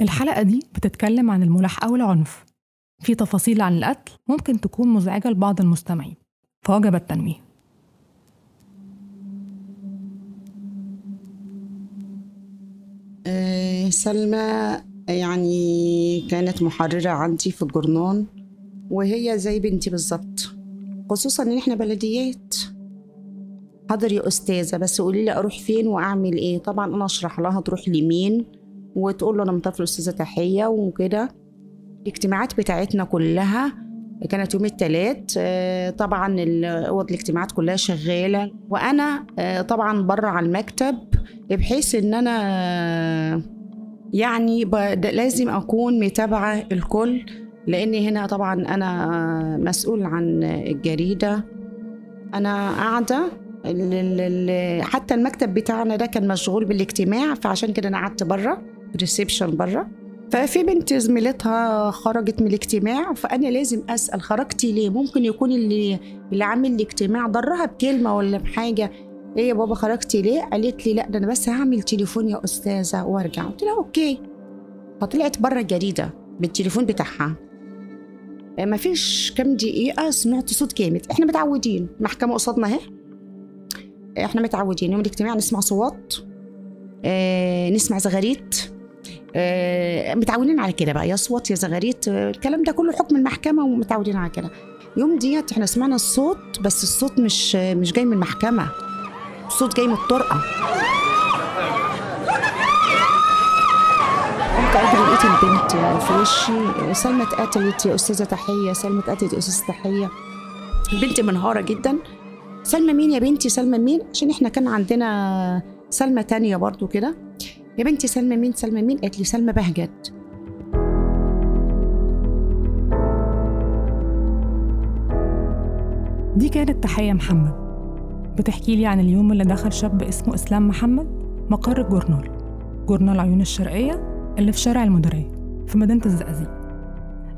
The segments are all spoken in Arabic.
الحلقة دي بتتكلم عن الملاحقة والعنف في تفاصيل عن القتل ممكن تكون مزعجة لبعض المستمعين. فوجب التنويه. آه، سلمى يعني كانت محررة عندي في الجرنان وهي زي بنتي بالظبط. خصوصا إن إحنا بلديات. حاضر يا أستاذة بس قولي لي أروح فين وأعمل إيه؟ طبعا أنا أشرح لها تروح لمين. وتقول له أنا مطفل الاستاذه تحية وكده. الاجتماعات بتاعتنا كلها كانت يوم الثلاث طبعا أوض الاجتماعات كلها شغالة. وأنا آه، طبعا بره على المكتب بحيث إن أنا يعني لازم أكون متابعة الكل لأني هنا طبعا أنا مسؤول عن الجريدة. أنا قاعدة حتى المكتب بتاعنا ده كان مشغول بالاجتماع فعشان كده أنا قعدت بره. reception بره ففي بنت زميلتها خرجت من الاجتماع فأنا لازم أسأل خرجتي ليه؟ ممكن يكون اللي اللي عامل الاجتماع ضرها بكلمة ولا بحاجة. إيه يا بابا خرجتي ليه؟ قالت لي لا ده أنا بس هعمل تليفون يا أستاذة وأرجع. قلت لها okay. فطلعت بره الجريده بالتليفون بتاعها. ما فيش كام دقيقة سمعت صوت جامد. إحنا متعودين. محكمة قصادنا أهي. إحنا متعودين. يوم الاجتماع نسمع صوات آه نسمع زغاريت. متعودين على كده بقى. يا صوت يا زغاريت الكلام ده كله حكم المحكمة ومتعودين على كده. يوم ديت إحنا سمعنا الصوت بس الصوت مش مش جاي من المحكمة. الصوت جاي من الطرقة. قمت اجري لقيت البنت في وشي؟ سلمى اتقتلت يا أستاذة تحية سلمى اتقتلت يا أستاذة تحية. البنت منهارة جدا. سلمى مين يا بنتي؟ سلمى مين؟ عشان إحنا كان عندنا سلمى تانية برضو كده. يا بنتي سلمى مين؟ سلمى مين؟ قالت لي سلمى بهجت. دي كانت تحية محمد. بتحكي لي عن اليوم اللي دخل شاب اسمه إسلام محمد مقر الجورنال جورنال عيون الشرقية اللي في شارع المديرية في مدينة الزقازيق.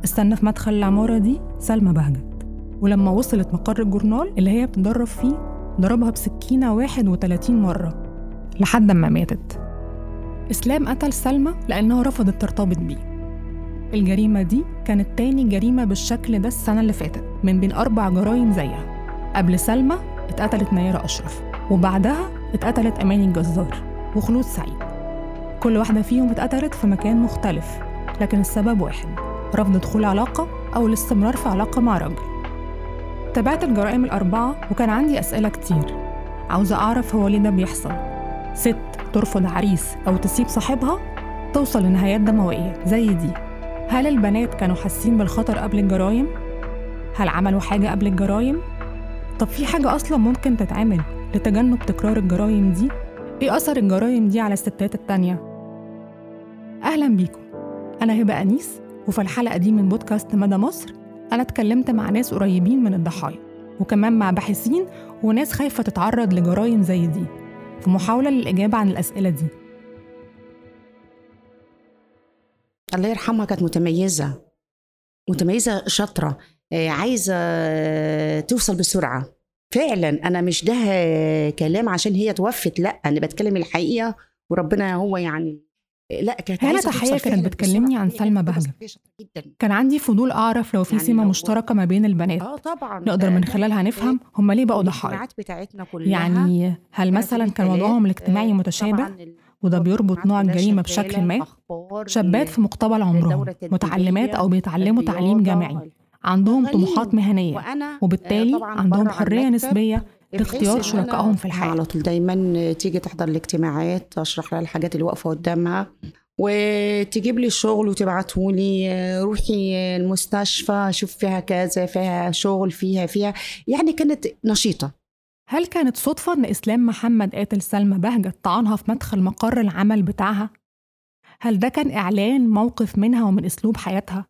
استنى في مدخل العمارة دي سلمى بهجت. ولما وصلت مقر الجورنال اللي هي بتدرب فيه ضربها بسكينة 31 مرة لحد ما ماتت. إسلام قتل سلمى لأنها رفضت ترتبط بيه. الجريمة دي كانت تاني جريمة بالشكل ده السنة اللي فاتت من بين أربع جرائم زيها. قبل سلمى اتقتلت نيرة أشرف وبعدها اتقتلت أماني الجزار وخلود سعيد. كل واحدة فيهم اتقتلت في مكان مختلف لكن السبب واحد رفض دخول علاقة أو الاستمرار في علاقة مع راجل. تابعت الجرائم الأربعة وكان عندي أسئلة كتير. عاوزة أعرف هو ليه ده بيحصل؟ ست ترفض عريس أو تسيب صاحبها توصل لنهايات دموية زي دي هل البنات كانوا حاسين بالخطر قبل الجرايم؟ هل عملوا حاجة قبل الجرايم؟ طب في حاجة أصلا ممكن تتعمل لتجنب تكرار الجرايم دي؟ إيه أثر الجرايم دي على الستات التانية؟ أهلا بيكم أنا هبة أنيس وفي الحلقة دي من بودكاست مدى مصر أنا اتكلمت مع ناس قريبين من الضحايا وكمان مع باحثين وناس خايفة تتعرض لجرايم زي دي في محاولة للإجابة عن الأسئلة دي. الله يرحمها كانت متميزة متميزة شاطرة عايزة توصل بسرعة. فعلا أنا مش ده كلام عشان هي توفت لأ أنا بتكلم الحقيقة وربنا هو يعني لا كانت هنا تحية كانت بتكلمني عن سلمى بهجة. كان عندي فضول أعرف لو في يعني سمة مشتركة ما بين البنات. آه طبعا. نقدر من خلالها نفهم هم ليه بقوا ضحايا؟ بتاعتنا كلها يعني هل مثلا كان وضعهم الاجتماعي متشابه؟ وده بيربط نوع الجريمة بشكل ما. شابات في مقتبل عمرهم متعلمات أو بيتعلموا تعليم جامعي. عندهم طموحات مهنية. وبالتالي عندهم حرية نسبية لاختيار شركائهم في الحياة. على طول دايما تيجي تحضر الاجتماعات اشرح لها الحاجات اللي واقفة قدامها وتجيب لي الشغل وتبعته لي. روحي المستشفى شوف فيها كذا فيها شغل فيها فيها. يعني كانت نشيطة. هل كانت صدفة إن إسلام محمد قاتل سلمى بهجة طعنها في مدخل مقر العمل بتاعها؟ هل ده كان إعلان موقف منها ومن أسلوب حياتها؟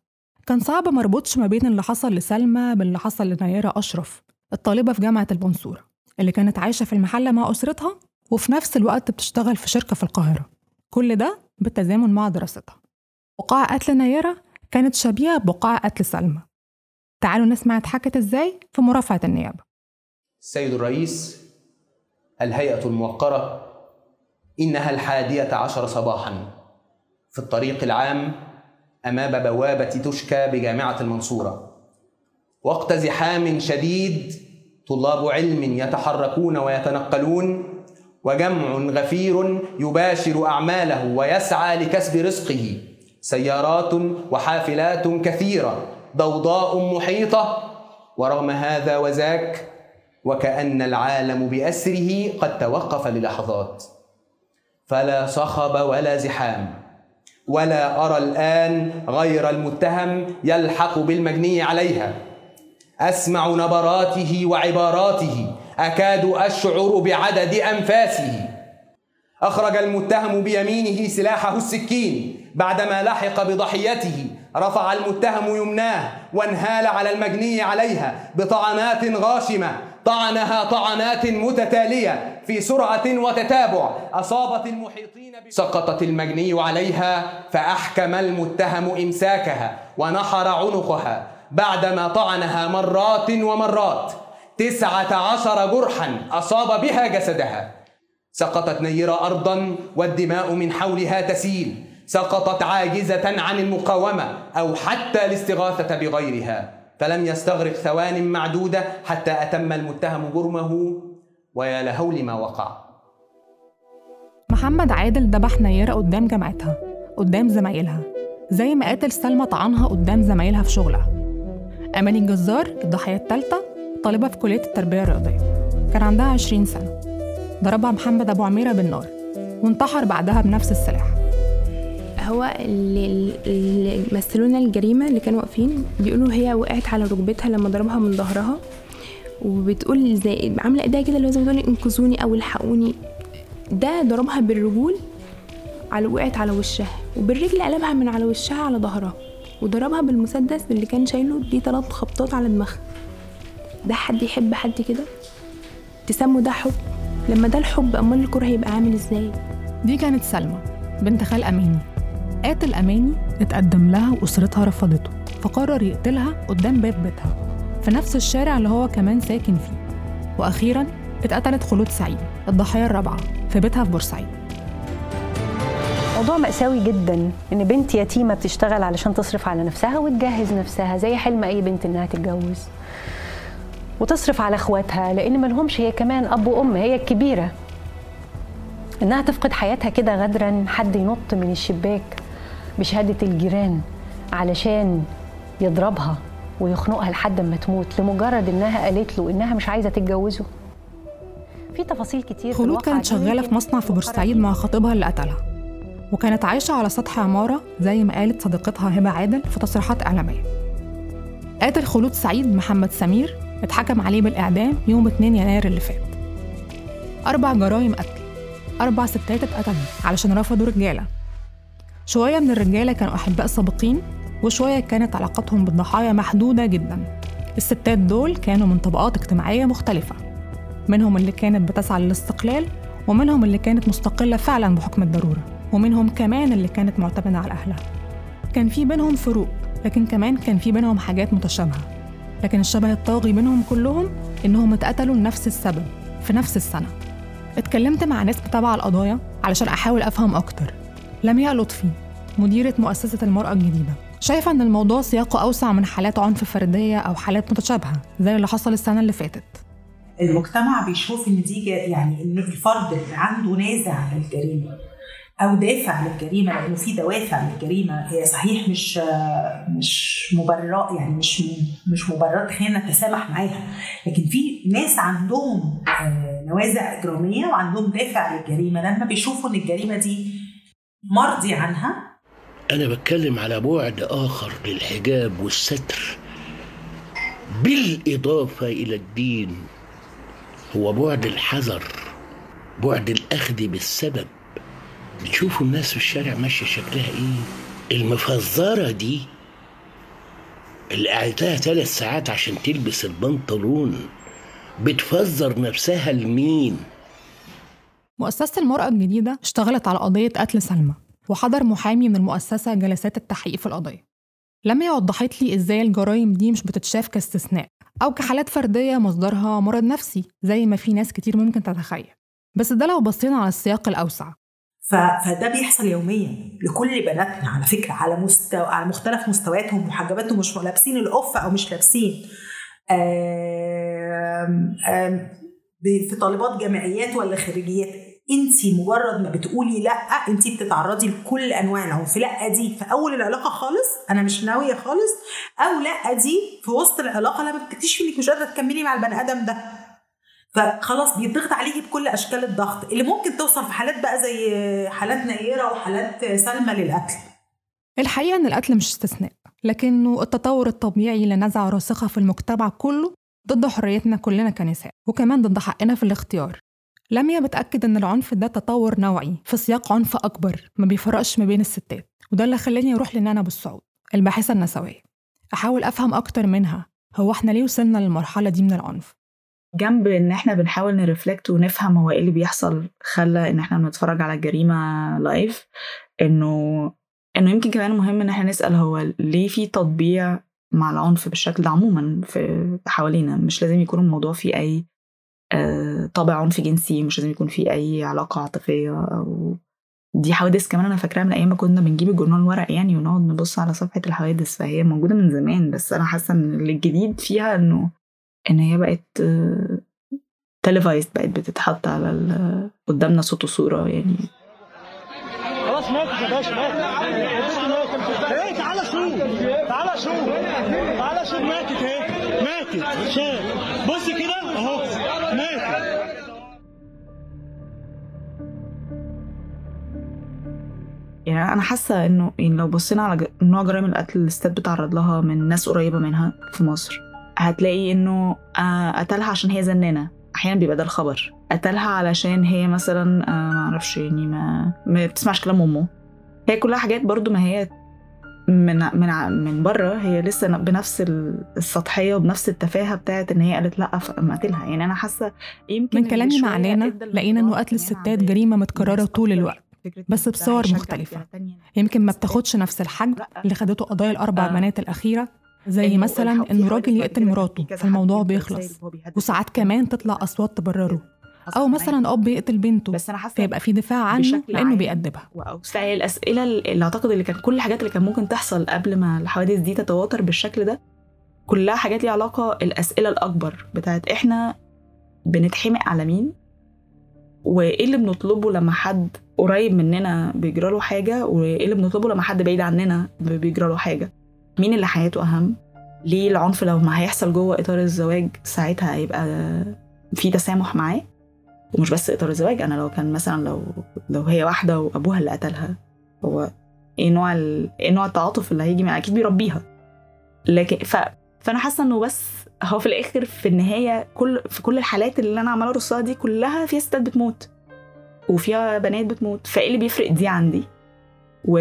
كان صعب مربوطش ما بين اللي حصل لسلمى باللي حصل لنيرة أشرف الطالبة في جامعة المنصورة اللي كانت عايشة في المحلة مع أسرتها وفي نفس الوقت بتشتغل في شركة في القاهرة. كل ده بالتزامن مع دراستها. وقاع قتل نيرة كانت شبيهة بوقاع قتل سلمى. تعالوا نسمع اتحكت إزاي في مرافعة النيابة. السيد الرئيس الهيئة الموقرة إنها الحادية عشر صباحا في الطريق العام أمام بوابة تشكى بجامعة المنصورة. وقت زحام شديد طلاب علم يتحركون ويتنقلون وجمع غفير يباشر أعماله ويسعى لكسب رزقه. سيارات وحافلات كثيرة ضوضاء محيطة. ورغم هذا وذاك وكأن العالم بأسره قد توقف للحظات. فلا صخب ولا زحام ولا أرى الآن غير المتهم يلحق بالمجني عليها. أسمع نبراته وعباراته. أكاد أشعر بعدد أنفاسه. أخرج المتهم بيمينه سلاحه السكين. بعدما لحق بضحيته رفع المتهم يمناه وانهال على المجني عليها بطعنات غاشمة. طعنها طعنات متتالية في سرعة وتتابع. أصابت المحيطين سقطت المجني عليها فأحكم المتهم إمساكها ونحر عنقها. بعدما طعنها مرات ومرات. تسعة عشر جرحا أصاب بها جسدها. سقطت نيرة أرضا والدماء من حولها تسيل. سقطت عاجزة عن المقاومة أو حتى الاستغاثة بغيرها. فلم يستغرق ثوان معدودة حتى أتم المتهم جرمه. ويا لهول ما وقع. محمد عادل ذبح نيرة قدام جامعتها قدام زمايلها زي ما قاتل سلمى طعنها قدام زمايلها في شغلها. أماني الجزار الضحية الثالثة طالبة في كلية التربية الرياضية. كان عندها 20 سنة. ضربها محمد أبو عميرة بالنار وانتحر بعدها بنفس السلاح. هو اللي, اللي مثلونا الجريمة اللي كانوا واقفين بيقولوا هي وقعت على ركبتها لما ضربها من ظهرها وبتقول زي عاملة إيديها كده اللي هو زي بتقول انقذوني أو الحقوني. ده ضربها بالرجول على وقعت على وشها وبالرجل قلبها من على وشها على ظهرها. وضربها بالمسدس اللي كان شايله دي ثلاث خبطات على دماغها ده حد يحب حد كده؟ تسموا ده حب؟ لما ده الحب أمال الكره هيبقى عامل إزاي؟ دي كانت سلمى بنت خال أماني. قاتل أماني اتقدم لها وأسرتها رفضته فقرر يقتلها قدام باب بيتها في نفس الشارع اللي هو كمان ساكن فيه. وأخيرا اتقتلت خلود سعيد الضحية الرابعة في بيتها في بورسعيد. موضوع مأساوي جدا إن بنت يتيمة بتشتغل علشان تصرف على نفسها وتجهز نفسها زي حلم أي بنت إنها تتجوز. وتصرف على أخواتها لأن ملهمش هي كمان أب وأم هي الكبيرة. إنها تفقد حياتها كده غدرا حد ينط من الشباك بشهادة الجيران علشان يضربها ويخنقها لحد ما تموت لمجرد إنها قالت له إنها مش عايزة تتجوزه. في تفاصيل كتير خلود كانت دي. شغالة في مصنع في بورسعيد مع خطيبها اللي قتلها. وكانت عايشة على سطح عمارة زي ما قالت صديقتها هبة عادل في تصريحات إعلامية. قاتل خلود سعيد محمد سمير اتحكم عليه بالإعدام يوم 2 يناير اللي فات. أربع جرائم قتل أربع ستات اتقتلوا علشان رفضوا رجالة. شوية من الرجالة كانوا أحباء سابقين وشوية كانت علاقتهم بالضحايا محدودة جدا. الستات دول كانوا من طبقات اجتماعية مختلفة. منهم اللي كانت بتسعى للاستقلال ومنهم اللي كانت مستقلة فعلا بحكم الضرورة. ومنهم كمان اللي كانت معتمدة على أهلها. كان في بينهم فروق لكن كمان كان في بينهم حاجات متشابهة. لكن الشبه الطاغي بينهم كلهم إنهم اتقتلوا لنفس السبب في نفس السنة. اتكلمت مع ناس متابعة القضايا علشان أحاول أفهم أكتر. لمياء لطفي مديرة مؤسسة المرأة الجديدة. شايفة إن الموضوع سياقه أوسع من حالات عنف فردية أو حالات متشابهة زي اللي حصل السنة اللي فاتت. المجتمع بيشوف جا- يعني إن الفرد اللي عنده نازع للجريمه أو دافع للجريمة لأنه في دوافع للجريمة. هي صحيح مش مش مبرر يعني مش مش مبررات خلينا نتسامح معاها. لكن في ناس عندهم آه، نوازع إجرامية وعندهم دافع للجريمة. لما بيشوفوا إن الجريمة دي مرضي عنها أنا بتكلم على بعد آخر للحجاب والستر. بالإضافة إلى الدين هو بعد الحذر بعد الأخذ بالسبب. بتشوفوا الناس في الشارع ماشية شكلها إيه؟ المفزرة دي اللي قعدتها ثلاث ساعات عشان تلبس البنطلون. بتفزر نفسها لمين؟ مؤسسة المرأة الجديدة اشتغلت على قضية قتل سلمى وحضر محامي من المؤسسة جلسات التحقيق في القضية. لما وضحت لي إزاي الجرائم دي مش بتتشاف كاستثناء أو كحالات فردية مصدرها مرض نفسي زي ما في ناس كتير ممكن تتخيل. بس ده لو بصينا على السياق الأوسع. فده بيحصل يوميا لكل بناتنا على فكرة على مستوى على مختلف مستوياتهم محجباتهم مش لابسين القف أو مش لابسين. في طالبات جامعيات ولا خريجيات انت مجرد ما بتقولي لأ انت بتتعرضي لكل انواع العنف لأ دي في أول العلاقة خالص أنا مش ناوية خالص أو لأ دي في وسط العلاقة لما بتكتشفي انك مش قادرة تكملي مع البني آدم ده. فخلاص بيضغط عليكي بكل أشكال الضغط اللي ممكن توصل في حالات بقى زي حالات نيرة وحالات سلمى للقتل. الحقيقة إن القتل مش استثناء لكنه التطور الطبيعي لنزعة راسخة في المجتمع كله ضد حريتنا كلنا كنساء وكمان ضد حقنا في الاختيار. لميا بتأكد إن العنف ده تطور نوعي في سياق عنف أكبر ما بيفرقش ما بين الستات وده اللي خلاني أروح لنانا بالصعود الباحثة النسوية. أحاول أفهم أكتر منها هو إحنا ليه وصلنا للمرحلة دي من العنف؟ جنب إن إحنا بنحاول نرفلكت ونفهم هو إيه اللي بيحصل خلى إن إحنا بنتفرج على الجريمه لايف إنه إنه يمكن كمان مهم إن إحنا نسأل هو ليه في تطبيع مع العنف بالشكل ده عموما في حوالينا؟ مش لازم يكون الموضوع فيه أي آه، طابع عنف جنسي مش لازم يكون فيه أي علاقة عاطفية أو دي حوادث كمان أنا فاكراها من أيام ما كنا بنجيب الجورنال ورق يعني ونقعد نبص على صفحة الحوادث فهي موجودة من زمان بس أنا حاسة إن الجديد فيها إنه إن هي بقت تلفايزد بقت بتتحط على قدامنا صوت وصورة يعني. خلاص ماتت يا باشا إيه تعالى شوف تعالى شوف تعالى شوف. ماتت اهي ماتت. شاف بص كده أهو. ماتت. يعني أنا حاسة إنه يعني لو بصينا على نوع جرائم القتل اللي الستات بتتعرض لها من ناس قريبة منها في مصر. هتلاقي إنه آه، قتلها عشان هي زنانة أحيانا بيبقى ده الخبر قتلها علشان هي مثلا آه، ما أعرفش يعني ما ما بتسمعش كلام أمه هي كلها حاجات برضو ما هي من من من بره هي لسه بنفس ال- السطحية وبنفس التفاهة بتاعت إن هي قالت لأ فقام قتلها يعني أنا حاسة يمكن من كلامي مع نانا ادى لقينا الموضوع قتل الستات متكررة الناس طول. الوقت بس بصور مختلفة. يمكن ما بتاخدش نفس الحجم. اللي خدته قضايا الأربع آه. بنات الأخيرة زي مثلا حوادث راجل يقتل مراته فالموضوع بيخلص. وساعات. كمان تطلع أصوات تبرره. أو معايا. مثلا أب يقتل بنته بس أنا حاسة فيبقى في دفاع عنه عام. بيأدبها. واوسع الأسئلة اللي أعتقد اللي كان كل الحاجات اللي كان ممكن تحصل قبل ما الحوادث دي تتواتر بالشكل ده كلها حاجات ليها علاقة الأسئلة الأكبر بتاعت إحنا بنتحمق على مين وإيه اللي بنطلبه لما حد قريب مننا بيجرى له حاجة وإيه اللي بنطلبه لما حد بعيد عننا بيجرى له حاجة. مين اللي حياته أهم؟ ليه العنف لو ما هيحصل جوه إطار الزواج ساعتها هيبقى في تسامح معاه؟ ومش بس إطار الزواج أنا لو كان مثلا لو لو هي واحدة وأبوها اللي قتلها هو إيه نوع ال... إيه نوع التعاطف اللي هيجي معاه؟ أكيد بيربيها. لكن ف... فأنا حاسة إنه بس هو في الآخر في النهاية كل في كل الحالات اللي أنا عمالة أرصها دي كلها فيها ستات بتموت وفيها بنات بتموت فإيه اللي بيفرق دي عن دي و...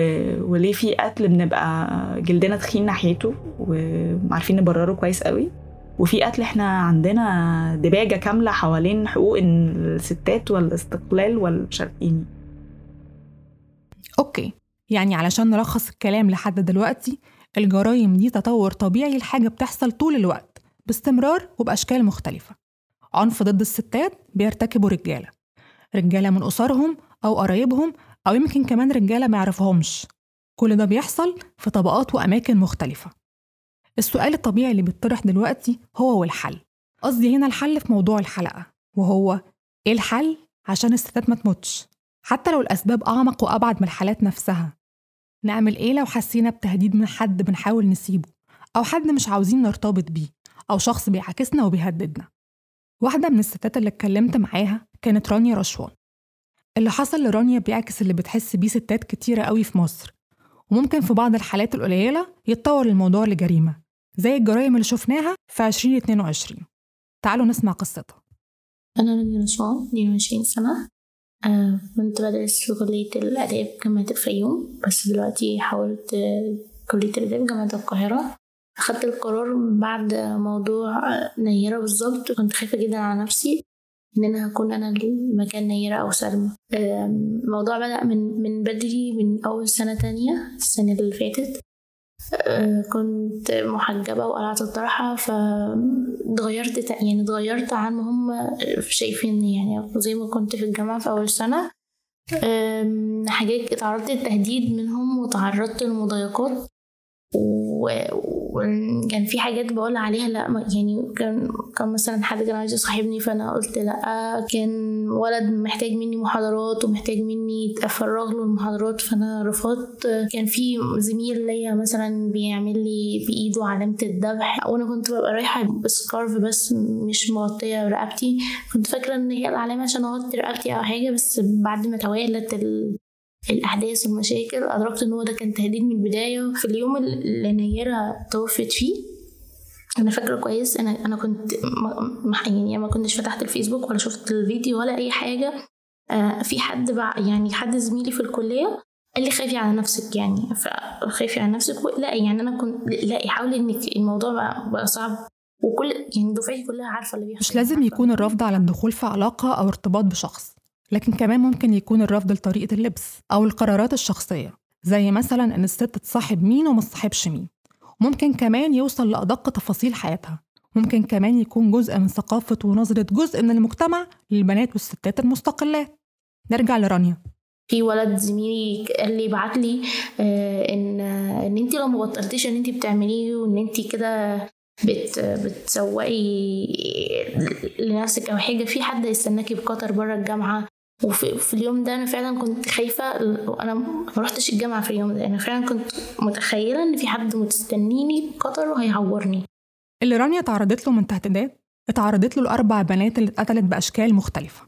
وليه في قتل بنبقى جلدنا تخين ناحيته وعارفين نبرره كويس قوي. وفي قتل إحنا عندنا دباجة كاملة حوالين حقوق الستات والاستقلال والشرقيني okay. يعني علشان نلخص الكلام لحد دلوقتي الجرايم دي تطور طبيعي لحاجة بتحصل طول الوقت باستمرار وبأشكال مختلفة. عنف ضد الستات بيرتكبوا رجالة. رجالة من أسرهم أو قرايبهم أو يمكن كمان رجالة ما يعرفهمش. كل ده بيحصل في طبقات وأماكن مختلفة. السؤال الطبيعي اللي بيطرح دلوقتي هو والحل. قصدي هنا الحل في موضوع الحلقة وهو إيه الحل عشان الستات ما تموتش؟ حتى لو الأسباب أعمق وأبعد من الحالات نفسها. نعمل إيه لو حسينا بتهديد من حد بنحاول نسيبه؟ أو حد مش عاوزين نرتبط بيه؟ أو شخص بيعاكسنا وبيهددنا؟ واحدة من الستات اللي اتكلمت معاها كانت رانيا رشوان. اللي حصل لرانيا بيعكس اللي بتحس بيه ستات كتيرة قوي في مصر. وممكن في بعض الحالات القليلة يتطور الموضوع لجريمة زي الجرائم اللي شفناها في 2022 تعالوا نسمع قصتها. أنا رانيا رشوان 22 سنة. آه، كنت بدرس في كلية الآداب جامعة الفيوم بس دلوقتي حولت كلية الآداب جامعة القاهرة. أخدت القرار بعد موضوع نيرة بالظبط كنت خايفة جدا على نفسي. إن أنا هكون أنا المكان نيرة أو سلمى. الموضوع بدأ من من بدري من أول سنة تانية السنة اللي فاتت. آه، كنت محجبة وقلعت الطرحة فاتغيرت يعني اتغيرت عن ما هم شايفيني. يعني زي ما كنت في الجامعة في أول سنة. حاجات اتعرضت للتهديد منهم وتعرضت لمضايقات. وكان في حاجات بقول عليها لا يعني كان كان مثلا حد كان عايز يصاحبني فأنا قلت لا كان ولد محتاج مني محاضرات ومحتاج مني أفرغ له المحاضرات فأنا رفضت. كان في زميل ليا مثلا بيعمل لي بإيده علامة الذبح وأنا كنت ببقى رايحة بسكارف بس مش مغطية رقبتي. كنت فاكرة إن هي العلامة عشان أغطي رقبتي أو حاجة بس بعد ما توالت ال... الأحداث والمشاكل. أدركت إن هو ده كان تهديد من البداية في اليوم اللي نيرة توفت فيه. أنا فاكرة كويس. أنا أنا كنت يعني ما كنتش فتحت الفيسبوك ولا شفت الفيديو ولا أي حاجة. آه في حد يعني حد زميلي في الكلية قال لي خافي على نفسك يعني. خافي على نفسك. لا يعني أنا كنت لا حاولي إنك الموضوع بقى, بقى صعب. وكل يعني دفعتي كلها عارفة اللي بيحصل. مش لازم يكون الرفض على الدخول في علاقة أو ارتباط بشخص. لكن كمان ممكن يكون الرفض لطريقة اللبس أو القرارات الشخصية زي مثلا إن الست تصاحب مين وما تصاحبش مين. ممكن كمان يوصل لأدق تفاصيل حياتها. ممكن كمان يكون جزء من ثقافة ونظرة جزء من المجتمع للبنات والستات المستقلات. نرجع لرانيا. في ولد زميلي قال لي بعت لي آه، إن إن انت لو ما بطلتيش إن انت بتعمليه وإن انت كده بت بتسوقي لنفسك أو حاجة في حد هيستناكي بقطر بره الجامعة؟ وفي في اليوم ده أنا فعلا كنت خايفة أنا ما رحتش الجامعة في اليوم ده أنا فعلا كنت متخيلة إن في حد مستنيني بقطر وهيعورني. اللي رانيا تعرضت له من تهديدات اتعرضت له الأربع بنات اللي اتقتلت بأشكال مختلفة.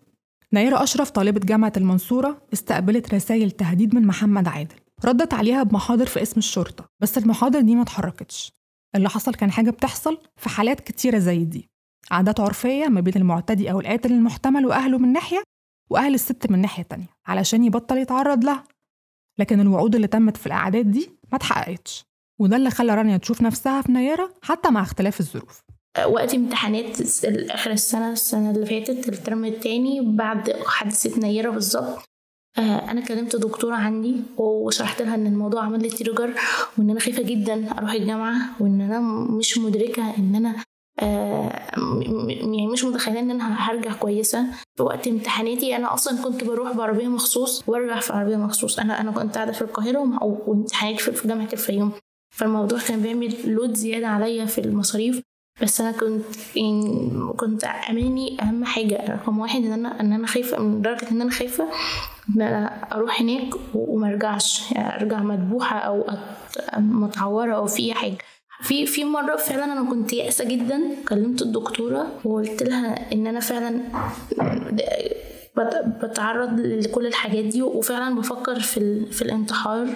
نيرة أشرف طالبة جامعة المنصورة استقبلت رسائل تهديد من محمد عادل. ردت عليها بمحاضر في اسم الشرطة بس المحاضر دي ما اتحركتش. اللي حصل كان حاجة بتحصل في حالات كتيرة زي دي. عادات عرفية ما بين المعتدي أو القاتل المحتمل وأهله من ناحية وأهل الست من ناحية تانية علشان يبطل يتعرض لها. لكن الوعود اللي تمت في الأعداد دي ما اتحققتش. وده اللي خلى رانيا تشوف نفسها في نيرة حتى مع اختلاف الظروف. وقت امتحانات آخر السنة السنة اللي فاتت الترم التاني بعد حادثة نيره بالظبط آه، أنا كلمت دكتورة عندي وشرحت لها إن الموضوع عمل لي trigger وإن أنا خايفة جدا أروح الجامعة وإن أنا مش مدركة إن أنا يعني مش متخيلة إن أنا هرجع كويسة. في وقت امتحاناتي أنا أصلا كنت بروح بعربية مخصوص وأرجع في عربية مخصوص. أنا أنا كنت قاعدة في القاهرة وامتحاناتي في جامعة الفيوم. فالموضوع كان بيعمل لود زيادة عليا في المصاريف. بس أنا كنت يعني كنت أماني أهم حاجة رقم واحد إن أنا إن أنا خايفة من درجة إن أنا خايفة إن أنا أروح هناك وما أرجعش. يعني أرجع مذبوحة أو متعورة أو في حاجة. في في مرة فعلا أنا كنت يائسة جدا كلمت الدكتورة وقلت لها إن أنا فعلا بت- بتعرض لكل الحاجات دي وفعلا بفكر في. في الانتحار.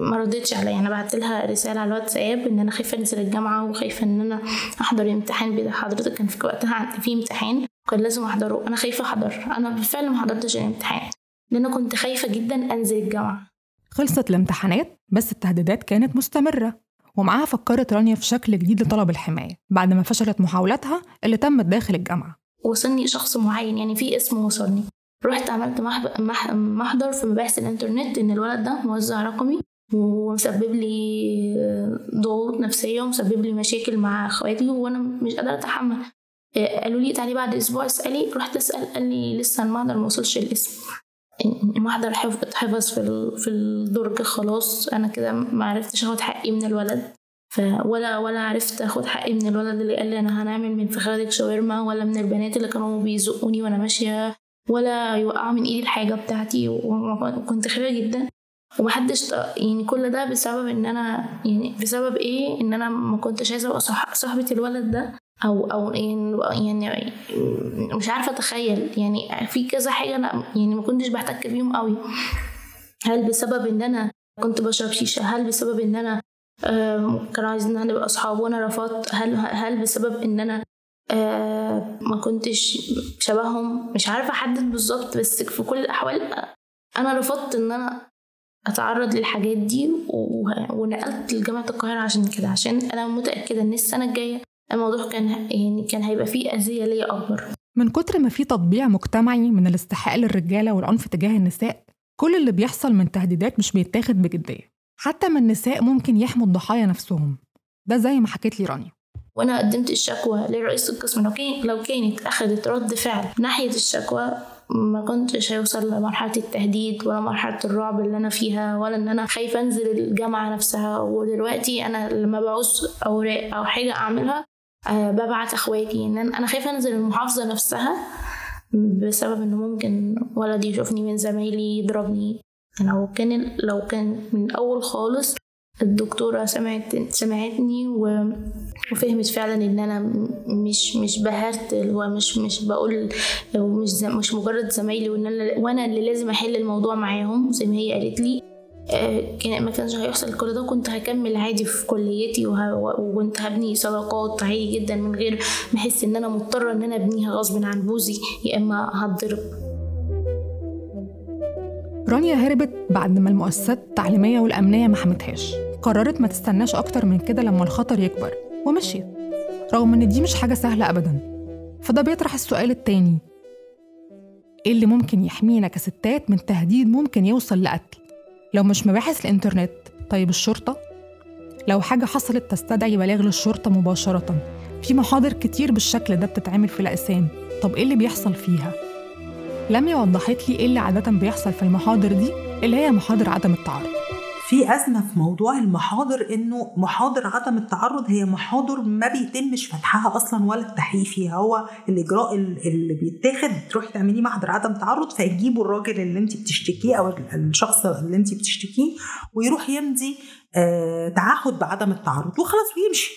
ما ردتش عليا أنا بعت لها رسالة على الواتساب إن أنا خايفة أنزل الجامعة وخايفة إن أنا أحضر الامتحان بتاع حضرتك. كان في وقتها في امتحان كان لازم أحضره. أنا خايفة أحضر. أنا بالفعل ما حضرتش الامتحان. لأن أنا كنت خايفة جدا أنزل الجامعة. خلصت الامتحانات بس التهديدات كانت مستمرة. ومعاها فكرت رانيا في شكل جديد لطلب الحماية بعد ما فشلت محاولاتها اللي تمت داخل الجامعة. وصلني شخص معين يعني في اسم وصلني. رحت عملت محضر في مباحث الإنترنت إن الولد ده موزع رقمي ومسبب لي ضغوط نفسية ومسبب لي مشاكل مع اخواتي وأنا مش قادرة أتحمل. آه، قالوا لي تعالي بعد أسبوع اسألي. رحت اسأل قال لي لسه المحضر ما وصلش الاسم. حف- اتحفظ في في الدرج خلاص أنا كده ما عرفتش آخد حقي من الولد. ف ولا عرفت آخد حقي من الولد اللي قال لي أنا هنعمل من فخادك شاورما ولا من البنات اللي كانوا بيزقوني وأنا ماشية ولا يوقعوا من إيدي الحاجة بتاعتي. وكنت خايفة جدا. ومحدش يعني كل ده بسبب إن أنا يعني بسبب إيه؟ إن أنا ما كنتش عايزة أبقى صاحبة الولد ده. أو أو يعني يعني مش عارفة أتخيل. يعني في كذا حاجة أنا يعني ما كنتش بحتك بيهم قوي. هل بسبب إن أنا كنت بشرب شيشة؟ هل بسبب إن أنا كانوا عايزين إن نبقى أصحاب وأنا رفضت؟ هل هل بسبب إن أنا ما كنتش شبههم؟ مش عارفة أحدد بالظبط بس في كل الأحوال أنا رفضت إن أنا أتعرض للحاجات دي ونقلت لجامعة القاهرة عشان كده. عشان أنا متأكدة إن السنة الجاية الموضوع كان يعني كان هيبقى فيه أذية ليا أكبر. من كتر ما في تطبيع مجتمعي من الاستحقاق للرجالة والعنف تجاه النساء كل اللي بيحصل من تهديدات مش بيتاخد بجدية. حتى من النساء ممكن يحموا الضحايا نفسهم. ده زي ما حكيت لي رانيا. وأنا قدمت الشكوى لرئيس القسم. لو كان لو كانت اخذت رد فعل ناحية الشكوى ما كنتش هيوصل لمرحلة التهديد ولا مرحلة الرعب اللي أنا فيها ولا إن أنا خايفة أنزل الجامعة نفسها. ودلوقتي أنا لما بعوز أوراق أو حاجة أعملها أه ببعت أخواتي إن أنا خايفة أنزل المحافظة نفسها بسبب إنه ممكن ولد يشوفني من زمايلي يضربني لو كان لو كان من الأول خالص الدكتورة سمعت سمعتني. وفهمت فعلا إن أنا مش مش بهرت ومش مش بقول ومش مش مجرد زمايلي وإن أنا وأنا اللي لازم أحل الموضوع معاهم زي ما هي قالت لي آه، كان ما كانش هيحصل كل ده كنت هكمل عادي في كليتي وكنت هبني صداقات عادي جدا من غير ما أحس إن أنا مضطرة إن أنا أبنيها غصب عن بوزي يا إما هتضرب. رانيا هربت بعد ما المؤسسات التعليمية والأمنية ما حمتهاش. قررت ما تستناش أكتر من كده لما الخطر يكبر ومشيت. رغم إن دي مش حاجة سهلة أبدا. فده بيطرح السؤال التاني. إيه اللي ممكن يحمينا كستات من تهديد ممكن يوصل لقتل؟ لو مش مباحث الإنترنت طيب الشرطة؟ لو حاجة حصلت تستدعي بلاغ للشرطة مباشرة. في محاضر كتير بالشكل ده بتتعمل في الأقسام. طب إيه اللي بيحصل فيها؟ لميا وضحت لي إيه اللي عادة بيحصل في المحاضر دي اللي هي محاضر عدم التعارض. في أزمة في موضوع المحاضر إنه محاضر عدم التعرض هي محاضر ما بيتمش فتحها أصلا ولا التحقيق فيها. هو الإجراء اللي بيتاخد تروحي تعملي محضر عدم تعرض فيجيبوا الراجل اللي أنت بتشتكيه أو الشخص اللي أنت بتشتكيه ويروح يمضي آه تعهد بعدم التعرض وخلاص ويمشي.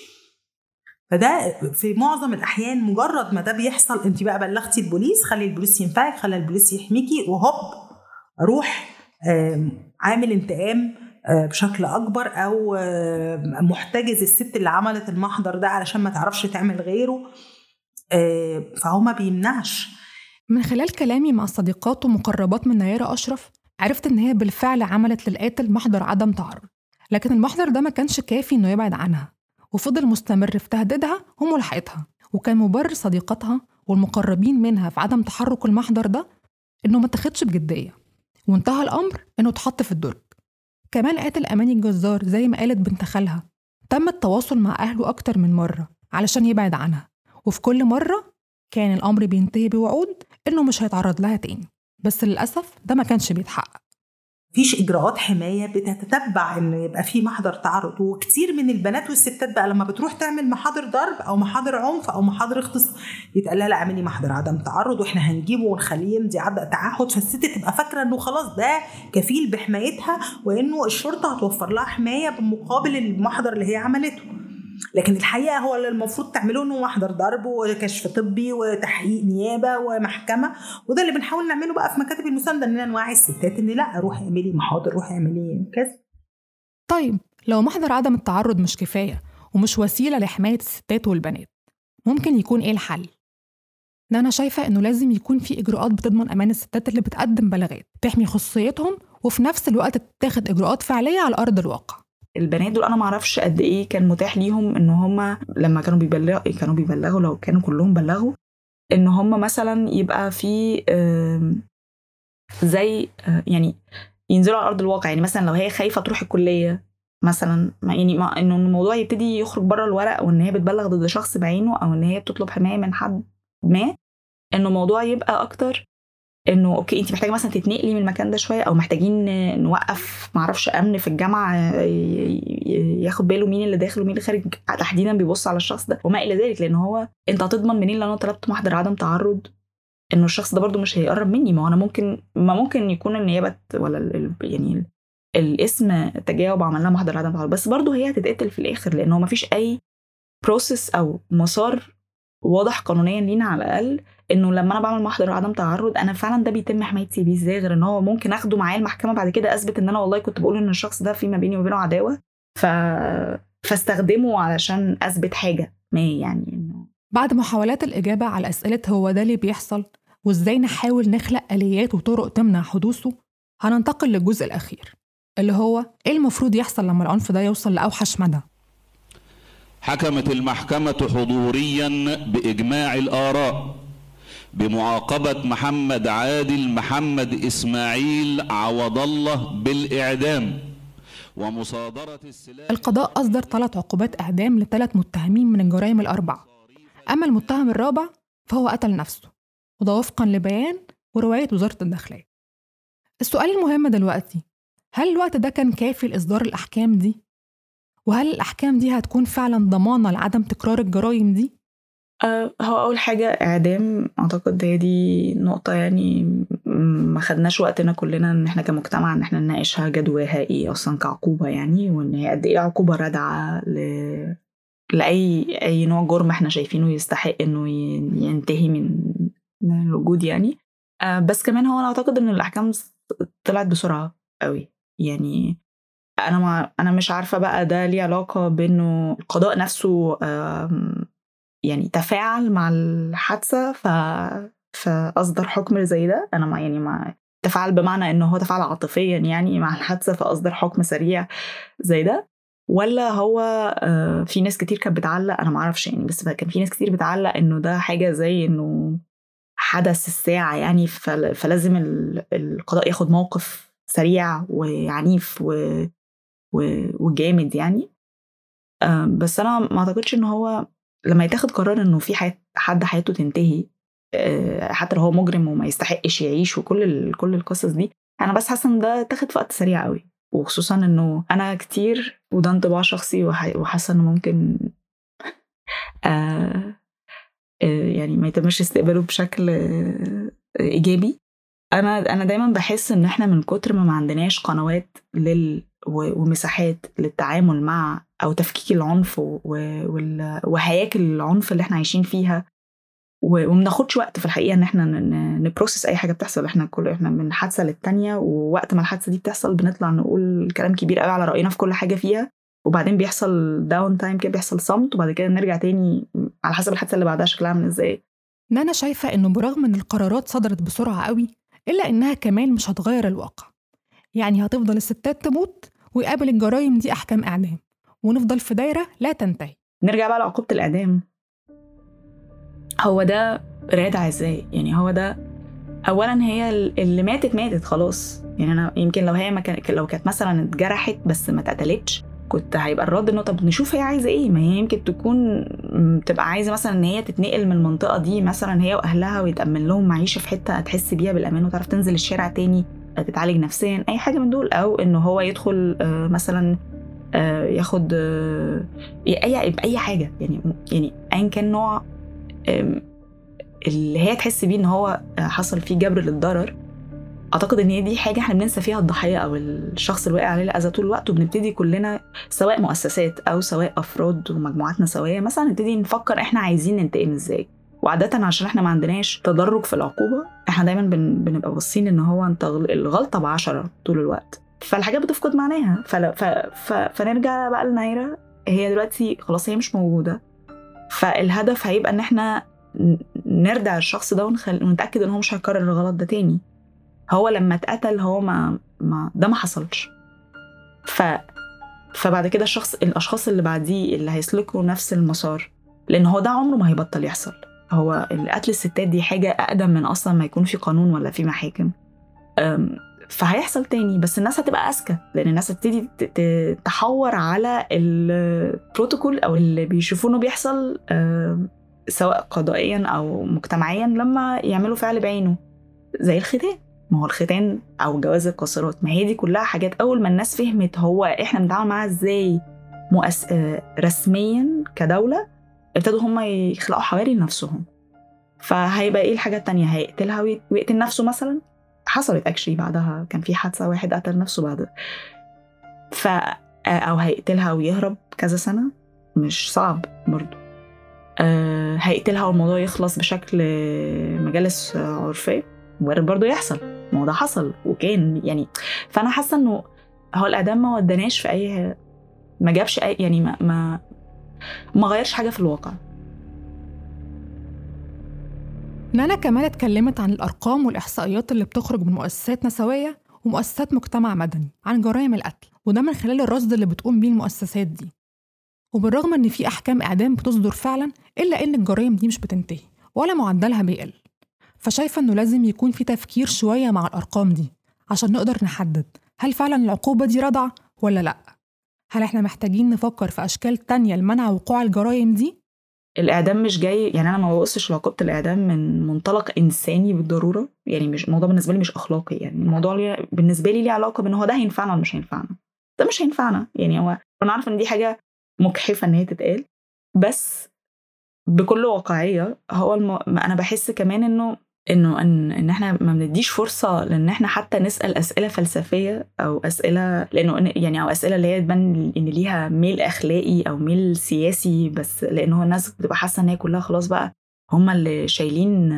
فده في معظم الأحيان مجرد ما ده بيحصل انت بقى بلغتي البوليس خلي البوليس ينفعك خلي البوليس يحميكي وهوب أروح عامل انتقام بشكل أكبر أو محتجز الست اللي عملت المحضر ده علشان ما تعرفش تعمل غيره. آه، فهو ما بيمنعش. من خلال كلامي مع صديقات ومقربات من نيرة أشرف عرفت إن هي بالفعل عملت للقاتل محضر عدم تعرض لكن المحضر ده ما كانش كافي إنه يبعد عنها. وفضل مستمر في تهديدها وملاحقتها. وكان مبرر صديقتها والمقربين منها في عدم تحرك المحضر ده إنه ما تاخدش بجدية. وانتهى الأمر إنه اتحط في الدرج. كمان قاتل أماني الجزار زي ما قالت بنت خالها. تم التواصل مع أهله أكتر من مرة علشان يبعد عنها وفي كل مرة كان الأمر بينتهي بوعود إنه مش هيتعرض لها تاني. بس للأسف ده ما كانش بيتحقق. فيش إجراءات حماية بتتتبع إن يبقى في محضر تعرض. وكتير من البنات والستات بقى لما بتروح تعمل محاضر ضرب أو محاضر عنف أو محاضر اغتصاب يتقال لها لا اعملي محضر عدم تعرض وإحنا هنجيبه ونخليه يمضي عقد تعهد. فالست تبقى فاكرة إنه خلاص ده كفيل بحمايتها وإنه الشرطة هتوفر لها حماية بمقابل المحضر اللي هي عملته. لكن الحقيقة هو اللي المفروض تعملوه إنه محضر ضرب وكشف طبي وتحقيق نيابة ومحكمة وده اللي بنحاول نعمله بقى في مكاتب المساندة إننا نوعي الستات إن لأ روحي اعملي محاضر روحي اعملي كذا. طيب لو محضر عدم التعرض مش كفاية ومش وسيلة لحماية الستات والبنات ممكن يكون إيه الحل؟ ده أنا شايفة إنه لازم يكون في إجراءات بتضمن أمان الستات اللي بتقدم بلاغات تحمي خصوصيتهم وفي نفس الوقت تتاخد إجراءات فعلية على أرض الواقع. البنات دول أنا ما أعرفش قد إيه كان متاح ليهم إن هم لما كانوا بيبلغوا كانوا بيبلغوا لو كانوا كلهم بلغوا إن هم مثلا يبقى في زي آه، يعني ينزلوا على أرض الواقع. يعني مثلا لو هي خايفة تروح الكلية مثلا يعني ما إنه الموضوع يبتدي يخرج بره الورق أو ان هي بتبلغ ضد شخص بعينه أو إن هي بتطلب حماية من حد ما إنه الموضوع يبقى أكتر إنه أوكي انت محتاجة مثلا تتنقلي من المكان ده شوية أو محتاجين نوقف معرفش أمن في الجامعة ياخد باله مين اللي داخل ومين اللي خارج تحديدا بيبص على الشخص ده وما إلى ذلك لأن هو أنت هتضمن منين لو أنا طلبت محضر عدم تعرض إنه الشخص ده برضو مش هيقرب مني؟ ما أنا ممكن ما ممكن يكون النيابة ولا ال يعني الاسم تجاوب عملنا محضر عدم تعرض بس برضو هي هتتقتل في الآخر لأن هو ما فيش أي بروسيس أو مسار واضح قانونيا لينا على الأقل انه لما أنا بعمل محضر عدم تعرض أنا فعلا ده بيتم حمايتي بيه إزاي غير ان هو ممكن اخده معايا المحكمة بعد كده اثبت ان أنا والله كنت بقول إن الشخص ده في ما بيني وبينه عداوة؟ ف فاستخدمه علشان اثبت حاجة ما يعني إنه بعد محاولات الإجابة على أسئلة هو ده اللي بيحصل وإزاي نحاول نخلق آليات وطرق تمنع حدوثه هننتقل للجزء الأخير اللي هو إيه المفروض يحصل لما العنف ده يوصل لأوحش مدى؟ حكمت المحكمة حضوريا بإجماع الآراء. بمعاقبة محمد عادل محمد إسماعيل عوض الله بالإعدام ومصادرة السلاح القضاء أصدر ثلاث عقوبات إعدام لثلاث متهمين من الجرائم الأربعة أما المتهم الرابع فهو قتل نفسه وده وفقا لبيان ورواية وزارة الداخلية السؤال المهم دلوقتي هل الوقت ده كان كافي لإصدار الأحكام دي؟ وهل الأحكام دي هتكون فعلا ضمانة لعدم تكرار الجرائم دي؟ أه هو أول حاجة إعدام. أعتقد هي دي نقطة يعني ما خدناش وقتنا كلنا إن إحنا كمجتمع إن إحنا نناقشها جدواها إيه أصلا كعقوبة يعني وإن هي قد إيه عقوبة رادعة ل... لأي أي نوع جرم إحنا شايفينه يستحق إنه ينتهي من من الوجود يعني. أه بس كمان هو أنا أعتقد إن الأحكام طلعت بسرعة قوي يعني. أنا ما أنا مش عارفة بقى ده ليه علاقة بإنه القضاء نفسه يعني تفاعل مع الحادثة ف فأصدر حكم زي ده. أنا ما يعني ما تفاعل بمعنى إنه هو تفاعل عاطفيا يعني مع الحادثة فأصدر حكم سريع زي ده. ولا هو في ناس كتير كانت بتعلق أنا ما أعرفش يعني بس كان في ناس كتير ببتعلق إنه ده حاجة زي إنه حدث الساعة يعني فلازم القضاء ياخد موقف سريع وعنيف و... وجامد يعني. بس أنا ما أعتقدش ان هو لما يتاخد قرار إنه في. حد حياته تنتهي حتى لو هو مجرم وما يستحقش يعيش وكل. كل القصص دي أنا بس حاسة إن ده اتاخد في وقت سريع قوي وخصوصا إنه أنا كتير وده انطباع شخصي وحاسة إنه ممكن آه يعني ما يتمش استقباله بشكل إيجابي أنا أنا دايما بحس إن إحنا من كتر ما ما عندناش قنوات لل ومساحات للتعامل مع أو تفكيك العنف وهياكل العنف اللي إحنا عايشين فيها. ومناخدش وقت في الحقيقة إن إحنا ن process أي حاجة بتحصل. إحنا كل إحنا من حادثة للتانية ووقت ما الحادثة دي بتحصل بنطلع نقول كلام كبير قوي على رأينا في كل حاجة فيها. وبعدين بيحصل down time كده بيحصل صمت وبعد كده نرجع تاني على حسب الحادثة اللي بعدها شكلها عامل إزاي. نانا شايفة إنه برغم إن القرارات صدرت بسرعة قوي إلا إنها كمان مش هتغير الواقع. يعني هتفضل الستات تموت ويقابل الجرائم دي أحكام إعدام. ونفضل في دايرة لا تنتهي. نرجع بقى لعقوبة الإعدام. هو ده رادع إزاي يعني هو ده أولا هي اللي ماتت ماتت خلاص. يعني أنا يمكن لو هي ما كان لو كانت مثلا اتجرحت بس ما اتقتلتش كنت هيبقى الرد إنه طب نشوف هي عايزة إيه. ما هي يمكن تكون تبقى عايزة مثلا إن هي تتنقل من المنطقة دي مثلا هي وأهلها ويتأمن لهم معيشة في حتة هتحس بيها بالأمان وتعرف تنزل الشارع تاني. تتعالج نفسيا أي حاجة من دول أو إنه هو يدخل مثلا ياخد أي أي حاجة يعني يعني ايا كان نوع اللي هي تحس بيه إن هو حصل فيه جبر للضرر. أعتقد إن هي دي حاجة إحنا بننسى فيها الضحية أو الشخص اللي واقع عليه الاذى طول الوقت وبنبتدي كلنا سواء مؤسسات أو سواء أفراد ومجموعاتنا سوية مثلا نبتدي نفكر إحنا عايزين ننتقم إزاي. وعادة عشان إحنا ما عندناش تدرج في العقوبة إحنا دايما بن... بنبقى باصين ان هو انت الغلطة بعشرة طول الوقت. فالحاجات بتفقد معناها. فل... ف... ف... فنرجع بقى لنايرة هي دلوقتي خلاص هي مش موجودة. فالهدف هيبقى ان إحنا نردع الشخص ده ونخل... ونتأكد ان هو مش هيكرر الغلط ده تاني. هو لما اتقتل هو ما, ما ده ما حصلش. ف فبعد كده الشخص الأشخاص اللي بعديه اللي هيسلكوا نفس المسار لأن هو ده عمره ما هيبطل يحصل. هو قتل الستات دي حاجة أقدم من أصلا ما يكون في قانون ولا في محاكم. فهيحصل تاني بس الناس هتبقى أذكى لأن الناس هتبتدي تحور على البروتوكول أو اللي بيشوفوه انه بيحصل سواء قضائيا أو مجتمعيا لما يعملوا فعل بعينه. زي الختان. ما هو الختان أو جواز القاصرات. ما هي دي كلها حاجات أول ما الناس فهمت هو إحنا بنتعامل معاها إزاي مؤس... رسميا كدولة ابتدوا هم يخلقوا حواري لنفسهم. فهيبقى إيه الحاجة التانية؟ هيقتلها ويقتل نفسه مثلا؟ حصلت اكشلي بعدها كان في حادثة واحد قتل نفسه بعد ف أو هيقتلها ويهرب كذا سنة؟ مش صعب برضه أه هيقتلها والموضوع يخلص بشكل مجالس عرفية. وارد برضه يحصل. ما ده حصل وكان يعني فأنا حاسة إنه هو الاعدام ما وداناش في أي ما جابش أي يعني ما ما ما غيرش حاجة في الواقع. نانا كمان اتكلمت عن الأرقام والإحصائيات اللي بتخرج من مؤسسات نسوية ومؤسسات مجتمع مدني عن جرائم القتل وده من خلال الرصد اللي بتقوم بيه المؤسسات دي. وبالرغم إن في أحكام إعدام بتصدر فعلا إلا إن الجرائم دي مش بتنتهي ولا معدلها بيقل. فشايفة إنه لازم يكون في تفكير شوية مع الأرقام دي عشان نقدر نحدد هل فعلا العقوبة دي رضع ولا لأ؟ هل إحنا محتاجين نفكر في أشكال تانية لمنع وقوع الجرائم دي؟ الإعدام مش جاي يعني أنا ما ببصش لعقوبة الإعدام من منطلق إنساني بالضرورة يعني مش الموضوع بالنسبة لي مش أخلاقي يعني الموضوع بالنسبة لي ليه علاقة بإن هو ده هينفعنا ولا مش هينفعنا ده مش هينفعنا يعني هو أنا عارفة إن دي حاجة مجحفه إن هي تتقال بس بكل واقعية هو الم... أنا بحس كمان إنه إنه ان إن إحنا ما بنديش فرصة لإن إحنا حتى نسأل أسئلة فلسفية أو أسئلة لإنه يعني أو أسئلة اللي هي تبان إن ليها ميل أخلاقي أو ميل سياسي بس لإنه الناس بتبقى حاسة إن هي كلها خلاص بقى هم اللي شايلين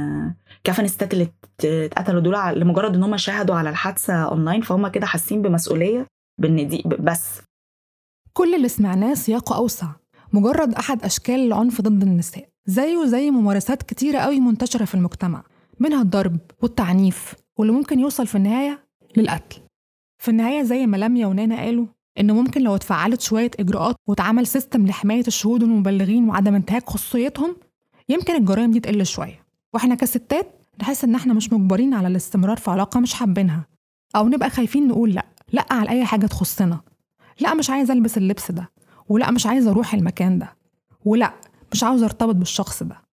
كفن الستات اللي اتقتلوا دول لمجرد إن هم شاهدوا على الحادثة اونلاين فهم كده حاسين بمسؤولية بان دي بس. كل اللي سمعناه سياقه أوسع. مجرد أحد أشكال العنف ضد النساء. زيه زي ممارسات كتيرة قوي منتشرة في المجتمع. منها الضرب والتعنيف واللي ممكن يوصل في النهاية للقتل. في النهاية زي ما لميا ونانا قالوا إن ممكن لو اتفعلت شوية إجراءات واتعمل system لحماية الشهود والمبلغين وعدم انتهاك خصوصيتهم يمكن الجرائم دي تقل شوية. وإحنا كستات نحس إن إحنا مش مجبرين على الاستمرار في علاقة مش حابينها. أو نبقى خايفين نقول لأ لأ على أي حاجة تخصنا. لأ مش عايزة ألبس اللبس ده. ولأ مش عايزة أروح المكان ده. ولأ مش عاوزة أرتبط بالشخص ده.